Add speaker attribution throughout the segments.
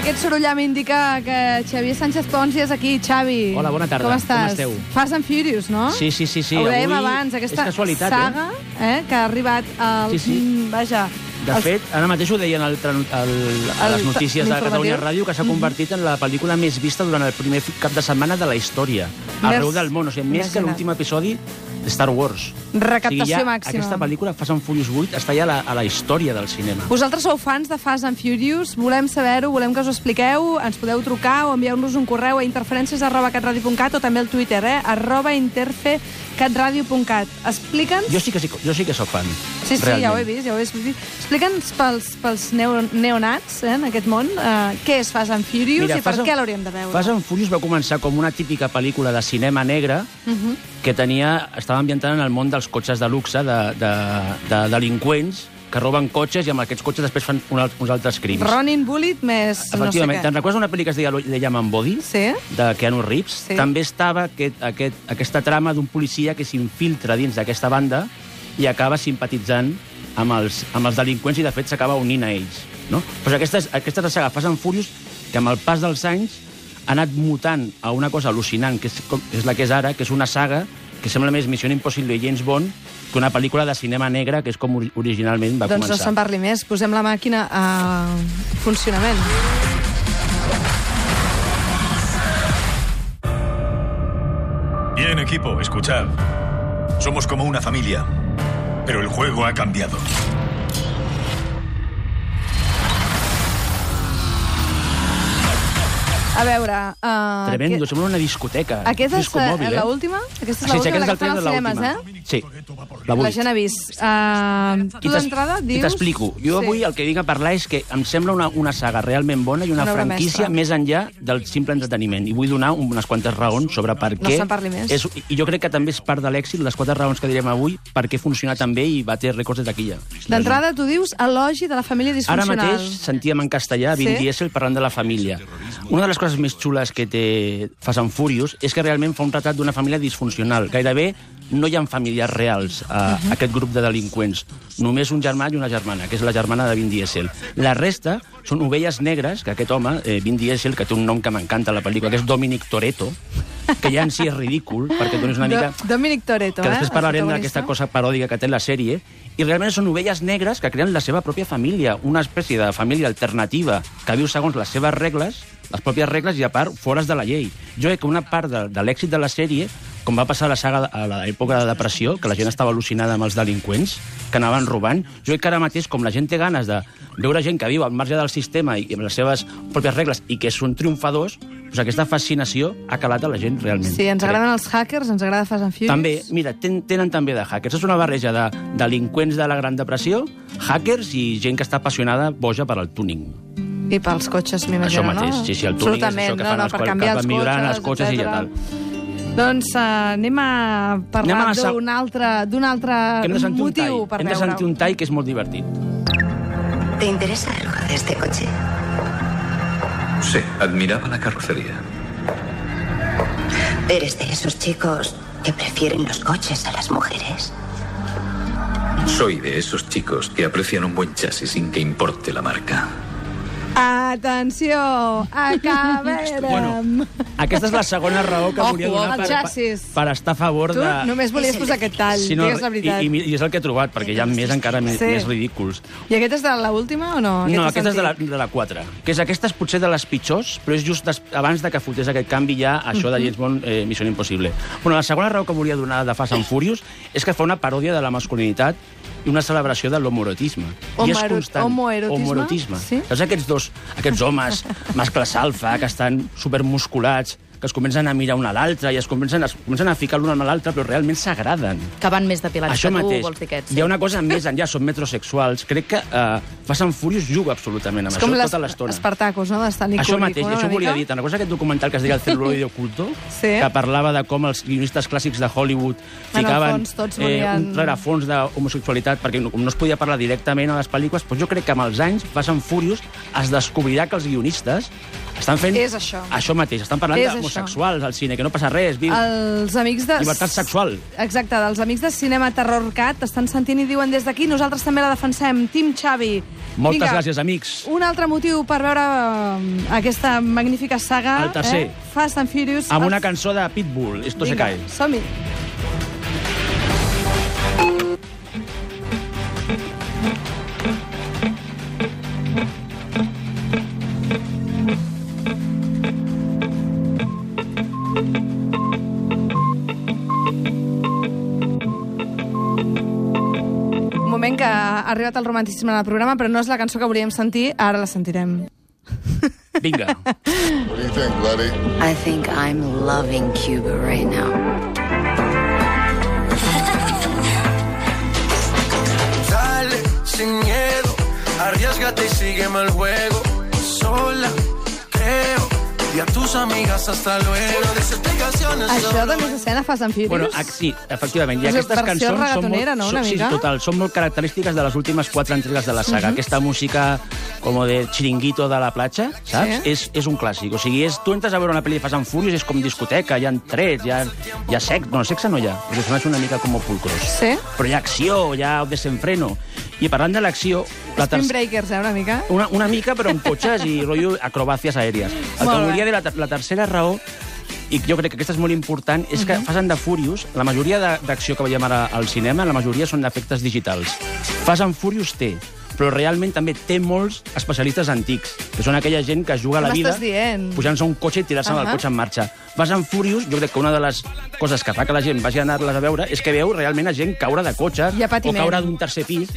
Speaker 1: aquest sorollar m'indica que Xavier Sánchez Pons ja és aquí. Xavi,
Speaker 2: Hola, bona tarda.
Speaker 1: Com
Speaker 2: Com
Speaker 1: estàs?
Speaker 2: esteu?
Speaker 1: Fast and Furious, no?
Speaker 2: Sí, sí, sí, sí.
Speaker 1: Ho dèiem
Speaker 2: Avui
Speaker 1: abans, aquesta
Speaker 2: casualitat,
Speaker 1: saga eh? que ha arribat al...
Speaker 2: Sí, sí.
Speaker 1: Mm, Vaja.
Speaker 2: De
Speaker 1: als-
Speaker 2: fet, ara mateix ho deien al, al, a
Speaker 1: El-
Speaker 2: les notícies de. Catalunya Ràdio, que s'ha convertit en la pel·lícula més vista durant el primer cap de setmana de la història. Arreu del món, o sigui, més que
Speaker 1: imagina't.
Speaker 2: l'últim episodi Star Wars.
Speaker 1: Recaptació
Speaker 2: o sigui, ja
Speaker 1: màxima.
Speaker 2: Aquesta pel·lícula, Fast and Furious 8, està ja a la, a la història del cinema.
Speaker 1: Vosaltres sou fans de Fast and Furious, volem saber-ho, volem que us ho expliqueu, ens podeu trucar o enviar-nos un correu a interferències arroba catradio.cat o també al Twitter, eh? arroba interfe.catradio.cat. Explica'ns...
Speaker 2: Jo sí que, sí, jo sí que sóc fan.
Speaker 1: Sí, sí,
Speaker 2: realment.
Speaker 1: ja ho he vist, ja ho he vist. Explica'ns pels, pels neo, neonats eh, en aquest món uh, què és Fast and Furious i per què l'hauríem de veure.
Speaker 2: Fast and Furious va començar com una típica pel·lícula de cinema negre
Speaker 1: Uh -huh.
Speaker 2: Que tenia, estava ambientada en el món dels cotxes de luxe, de, de, de delinqüents que roben cotxes i amb aquests cotxes després fan un, uns altres crims.
Speaker 1: Ronin Bullet més no sé què.
Speaker 2: Te'n recordes una pel·lícula que es deia The Yaman Body?
Speaker 1: Sí?
Speaker 2: de Keanu Reeves,
Speaker 1: Sí.
Speaker 2: també estava aquest, aquest, aquesta trama d'un policia que s'infiltra dins d'aquesta banda i acaba simpatitzant amb els, amb els delinqüents i, de fet, s'acaba unint a ells. No? És, aquesta és la saga Fast and Furious que, amb el pas dels anys, ha anat mutant a una cosa al·lucinant, que és, com, és la que és ara, que és una saga que sembla més Missió Impossible i James Bond que una pel·lícula de cinema negre, que és com ori- originalment va
Speaker 1: Doncs no
Speaker 2: començar.
Speaker 1: se'n parli més. Posem la màquina a funcionament.
Speaker 3: Bien, equipo, escuchad. Somos como una familia, pero el juego ha cambiado.
Speaker 1: A veure... Uh,
Speaker 2: Tremendo, sembla una discoteca.
Speaker 1: Aquesta és
Speaker 2: eh?
Speaker 1: l'última? Aquesta és
Speaker 2: Sí, sí,
Speaker 1: l'última, la que fan als
Speaker 2: de
Speaker 1: cinemes, eh?
Speaker 2: Sí, la
Speaker 1: La
Speaker 2: vuit.
Speaker 1: gent ha vist. Uh, tu
Speaker 2: I
Speaker 1: d'entrada
Speaker 2: I
Speaker 1: dius...
Speaker 2: t'explico. Jo avui el que vinc a parlar és que em sembla una, una saga realment bona i una,
Speaker 1: Una
Speaker 2: franquícia
Speaker 1: mestra.
Speaker 2: més enllà del simple entreteniment. I vull donar unes quantes raons sobre per
Speaker 1: No
Speaker 2: què...
Speaker 1: se'n parli més.
Speaker 2: És, I jo crec que també és part de l'èxit, les quatre raons que direm avui, per què funciona tan bé i bater rècords de taquilla.
Speaker 1: D'entrada tu dius elogi de la família
Speaker 2: Ara
Speaker 1: disfuncional.
Speaker 2: mateix sentíem en castellà Vin
Speaker 1: Sí?
Speaker 2: Diesel parlant de la família. Una de les coses més xules que té Fast and Furious és que realment fa un retrat d'una família disfuncional. Gairebé no hi ha familiars reals a
Speaker 1: Mhm.
Speaker 2: aquest grup de delinqüents. Només un germà i una germana, que és la germana de Vin Diesel. La resta són ovelles negres, que aquest home, eh, Vin Diesel, que té un nom que m'encanta a la pel·lícula, que és Dominic Toretto, que ja en si és ridícul, perquè et donis una mica...
Speaker 1: Do Dominic Toretto,
Speaker 2: Que
Speaker 1: eh?
Speaker 2: després
Speaker 1: el
Speaker 2: parlarem
Speaker 1: protagonista.
Speaker 2: d'aquesta cosa paròdica que té la sèrie, i realment són ovelles negres que creen la seva pròpia família, una espècie de família alternativa que viu segons les seves regles, les pròpies regles i, a part, fores de la llei. Jo crec que una part de, de l'èxit de la sèrie, com va passar a la saga a l'època de depressió, que la gent estava al·lucinada amb els delinqüents que anaven robant, jo crec que ara mateix, com la gent té ganes de veure gent que viu al marge del sistema i amb les seves pròpies regles i que són triomfadors, doncs aquesta fascinació ha calat a la gent realment.
Speaker 1: Sí, ens
Speaker 2: Crec.
Speaker 1: agraden els hackers, ens agrada Fast and Furious.
Speaker 2: També, mira, ten, tenen també de hackers. És una barreja de delinqüents de la Gran Depressió, hackers i gent que està apassionada, boja per al tuning.
Speaker 1: I pels cotxes, m'imagino,
Speaker 2: Això mateix,
Speaker 1: no?
Speaker 2: sí, sí, el tuning és això que
Speaker 1: no,
Speaker 2: fan
Speaker 1: no,
Speaker 2: els
Speaker 1: per canviar els cotxes,
Speaker 2: els cotxes i
Speaker 1: etcètera.
Speaker 2: tal.
Speaker 1: Doncs uh, anem a parlar
Speaker 2: Anem a la seg-
Speaker 1: d'un altre, d'un altre
Speaker 2: Que hem de sentir un
Speaker 1: motiu
Speaker 2: tall.
Speaker 1: per
Speaker 2: Hem de sentir un tall que és molt divertit.
Speaker 4: ¿Te interesa algo de este coche?
Speaker 5: Sí, admiraba la carrocería.
Speaker 4: ¿Eres de esos chicos que prefieren los coches a las mujeres?
Speaker 5: Soy de esos chicos que aprecian un buen chasis sin que importe la marca.
Speaker 1: Atenció, acabem.
Speaker 2: Bueno, Aquesta és la segona raó que
Speaker 1: Ojo,
Speaker 2: volia donar per, per, per estar a favor
Speaker 1: tu
Speaker 2: de...
Speaker 1: només volies posar aquest tall,
Speaker 2: Si no,
Speaker 1: digues la veritat.
Speaker 2: i, i, I és el que he trobat, perquè hi ha més encara més,
Speaker 1: Sí.
Speaker 2: més ridículs.
Speaker 1: I aquest és de l'última o no?
Speaker 2: no,
Speaker 1: has
Speaker 2: aquesta és de la, de la 4. Que és aquesta és potser de les pitjors, però és just des, abans de que fotés aquest canvi ja això de James Bond eh, Missió Impossible. Bueno, la segona raó que volia donar de Fast and Furious és que fa una paròdia de la masculinitat i una celebració de l'homoerotisme. I és constant.
Speaker 1: homoerotisme?
Speaker 2: Homoerotisme.
Speaker 1: Sí?
Speaker 2: Saps aquests dos, aquests homes, mascles alfa, que estan supermusculats, que es comencen a mirar un a l'altre i es comencen, es comencen a ficar l'un amb l'altre, però realment s'agraden.
Speaker 6: Que van més depilats
Speaker 2: Això
Speaker 6: que tu,
Speaker 2: mateix.
Speaker 6: vols dir aquests.
Speaker 2: Hi ha una cosa més enllà, són metrosexuals. Crec que uh, Fast and Furious juga absolutament amb
Speaker 1: És
Speaker 2: això tota l'estona.
Speaker 1: Espartacos, no? D'Stanley
Speaker 2: Això
Speaker 1: Kubrick,
Speaker 2: mateix,
Speaker 1: no,
Speaker 2: això
Speaker 1: una
Speaker 2: volia
Speaker 1: mica?
Speaker 2: dir. Te'n recordes aquest documental que es deia El celuloide oculto?
Speaker 1: Sí.
Speaker 2: Que parlava de com els guionistes clàssics de Hollywood ficaven
Speaker 1: fons, tots
Speaker 2: eh,
Speaker 1: volien-
Speaker 2: un rerefons d'homosexualitat perquè no, com no es podia parlar directament a les pel·lícules, doncs jo crec que amb els anys, Fast and Furious, es descobrirà que els guionistes estan fent...
Speaker 1: És això.
Speaker 2: Això mateix, estan parlant d'homosexualitat homosexuals al cine, que no passa res. Vi...
Speaker 1: Els amics de...
Speaker 2: Llibertat sexual.
Speaker 1: Exacte, dels amics de Cinema Terror Cat estan sentint i diuen des d'aquí, nosaltres també la defensem. Team Xavi.
Speaker 2: Moltes
Speaker 1: Vinga,
Speaker 2: gràcies, amics.
Speaker 1: Un altre motiu per veure eh, aquesta magnífica saga.
Speaker 2: El tercer.
Speaker 1: Eh? Fast and Furious.
Speaker 2: Amb
Speaker 1: Els-
Speaker 2: una cançó de Pitbull, Esto se
Speaker 1: Vinga,
Speaker 2: cae.
Speaker 1: som-hi. Un ha arribat el romanticisme en el programa, però no és la cançó que volíem sentir, ara la sentirem.
Speaker 2: Vinga.
Speaker 6: What do you think, Letty?
Speaker 4: I think I'm loving Cuba right now.
Speaker 7: Dale, sin miedo, arriesgate y sígueme el juego. Sola, creo, y a tus amigas hasta luego.
Speaker 1: Això també és escena Fast and Furious?
Speaker 2: Bueno, sí, efectivament. I
Speaker 1: És
Speaker 2: aquestes
Speaker 1: versió
Speaker 2: cançons són
Speaker 1: reggaetonera,
Speaker 2: molt,
Speaker 1: no, una
Speaker 2: són,
Speaker 1: mica?
Speaker 2: Sí, total, són molt característiques de les últimes quatre entregues de la saga. Aquesta música com de chiringuito de la platja, saps?
Speaker 1: Sí.
Speaker 2: És, és un clàssic. O sigui, és, tu entres a veure una pel·li de Fast and Furious, és com discoteca, hi ha trets, hi ha, hi ha sexe... No, sexe no hi ha, perquè una mica com pulcros.
Speaker 1: Sí?
Speaker 2: Però hi ha acció, hi ha desenfreno. I parlant de l'acció... la
Speaker 1: Spin Breakers, eh, una mica?
Speaker 2: una, una mica, però amb cotxes i rotllo acrobàcies aèries. El que
Speaker 1: Molt
Speaker 2: volia dir, la, ter- la tercera raó, i jo crec que aquesta és molt important, és que Fast and the Furious, la majoria d'acció que veiem ara al cinema, la majoria són d'efectes digitals. Fast and Furious té, però realment també té molts especialistes antics, que són aquella gent que es juga a la vida pujant-se un cotxe i tirant-se del
Speaker 1: Ahà.
Speaker 2: cotxe en marxa. Fast and Furious, jo crec que una de les coses que fa que la gent vagi a anar-les a veure és que veu realment a gent caure de cotxe o caure d'un tercer pis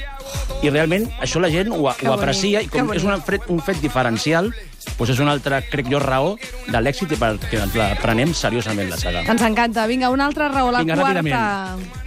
Speaker 2: i realment això la gent ho,
Speaker 1: Que
Speaker 2: ho
Speaker 1: bonic,
Speaker 2: aprecia i com és un fet, un fet diferencial doncs és una altra, crec jo, raó de l'èxit i perquè ens la prenem seriosament, la saga.
Speaker 1: Ens encanta. Vinga, una altra raó, la
Speaker 2: Vinga,
Speaker 1: quarta.
Speaker 2: ràpidament.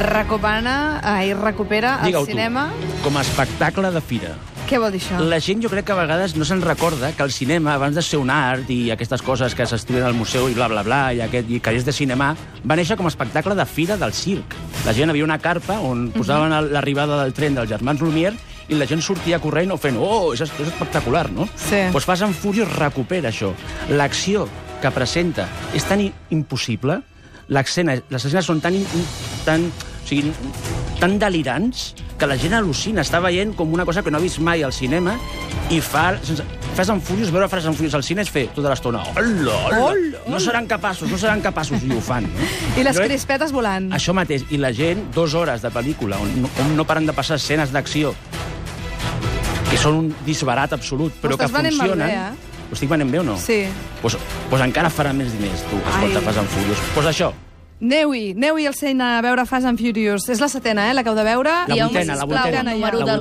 Speaker 1: Recupera, ai, recupera el
Speaker 2: Digue-ho tu.
Speaker 1: cinema.
Speaker 2: Com a espectacle de fira.
Speaker 1: Què vol dir això?
Speaker 2: La gent jo crec que a vegades no se'n recorda que el cinema, abans de ser un art i aquestes coses que s'estudien al museu i bla, bla, bla, i, aquest, i que és de cinema, va néixer com a espectacle de fira del circ. La gent havia una carpa on posaven el- l'arribada del tren dels germans Lumière i la gent sortia corrent o fent «Oh, és, és espectacular, no?»
Speaker 1: Sí.
Speaker 2: Doncs Fast and Furious recupera això. L'acció que presenta és tan impossible, l'escena, les escenes són tan, tan, sigui, tan delirants que la gent al·lucina, està veient com una cosa que no ha vist mai al cinema i fa... Sense, Fast and Furious, veure Fast and Furious al cine és fer tota l'estona hola, hola, no seran capaços, no seran capaços, i ho fan. No?
Speaker 1: I les
Speaker 2: Jo-
Speaker 1: crispetes volant.
Speaker 2: Això mateix, i la gent, dues hores de pel·lícula, on no, on no paren de passar escenes d'acció, que són un disbarat absolut, però
Speaker 1: Ho
Speaker 2: que
Speaker 1: estàs venent molt
Speaker 2: funcionen...
Speaker 1: bé, eh?
Speaker 2: Ho estic venent bé o no?
Speaker 1: Sí.
Speaker 2: Pues, pues encara farà més diners, tu, escolta,
Speaker 1: Ai.
Speaker 2: Fast and Furious. Pues això,
Speaker 1: Aneu-hi, aneu-hi al cine a veure Fast and Furious. És la setena, eh, la que heu de veure.
Speaker 2: La vuitena, la vuitena.
Speaker 8: número
Speaker 2: La
Speaker 8: de
Speaker 2: vuitena.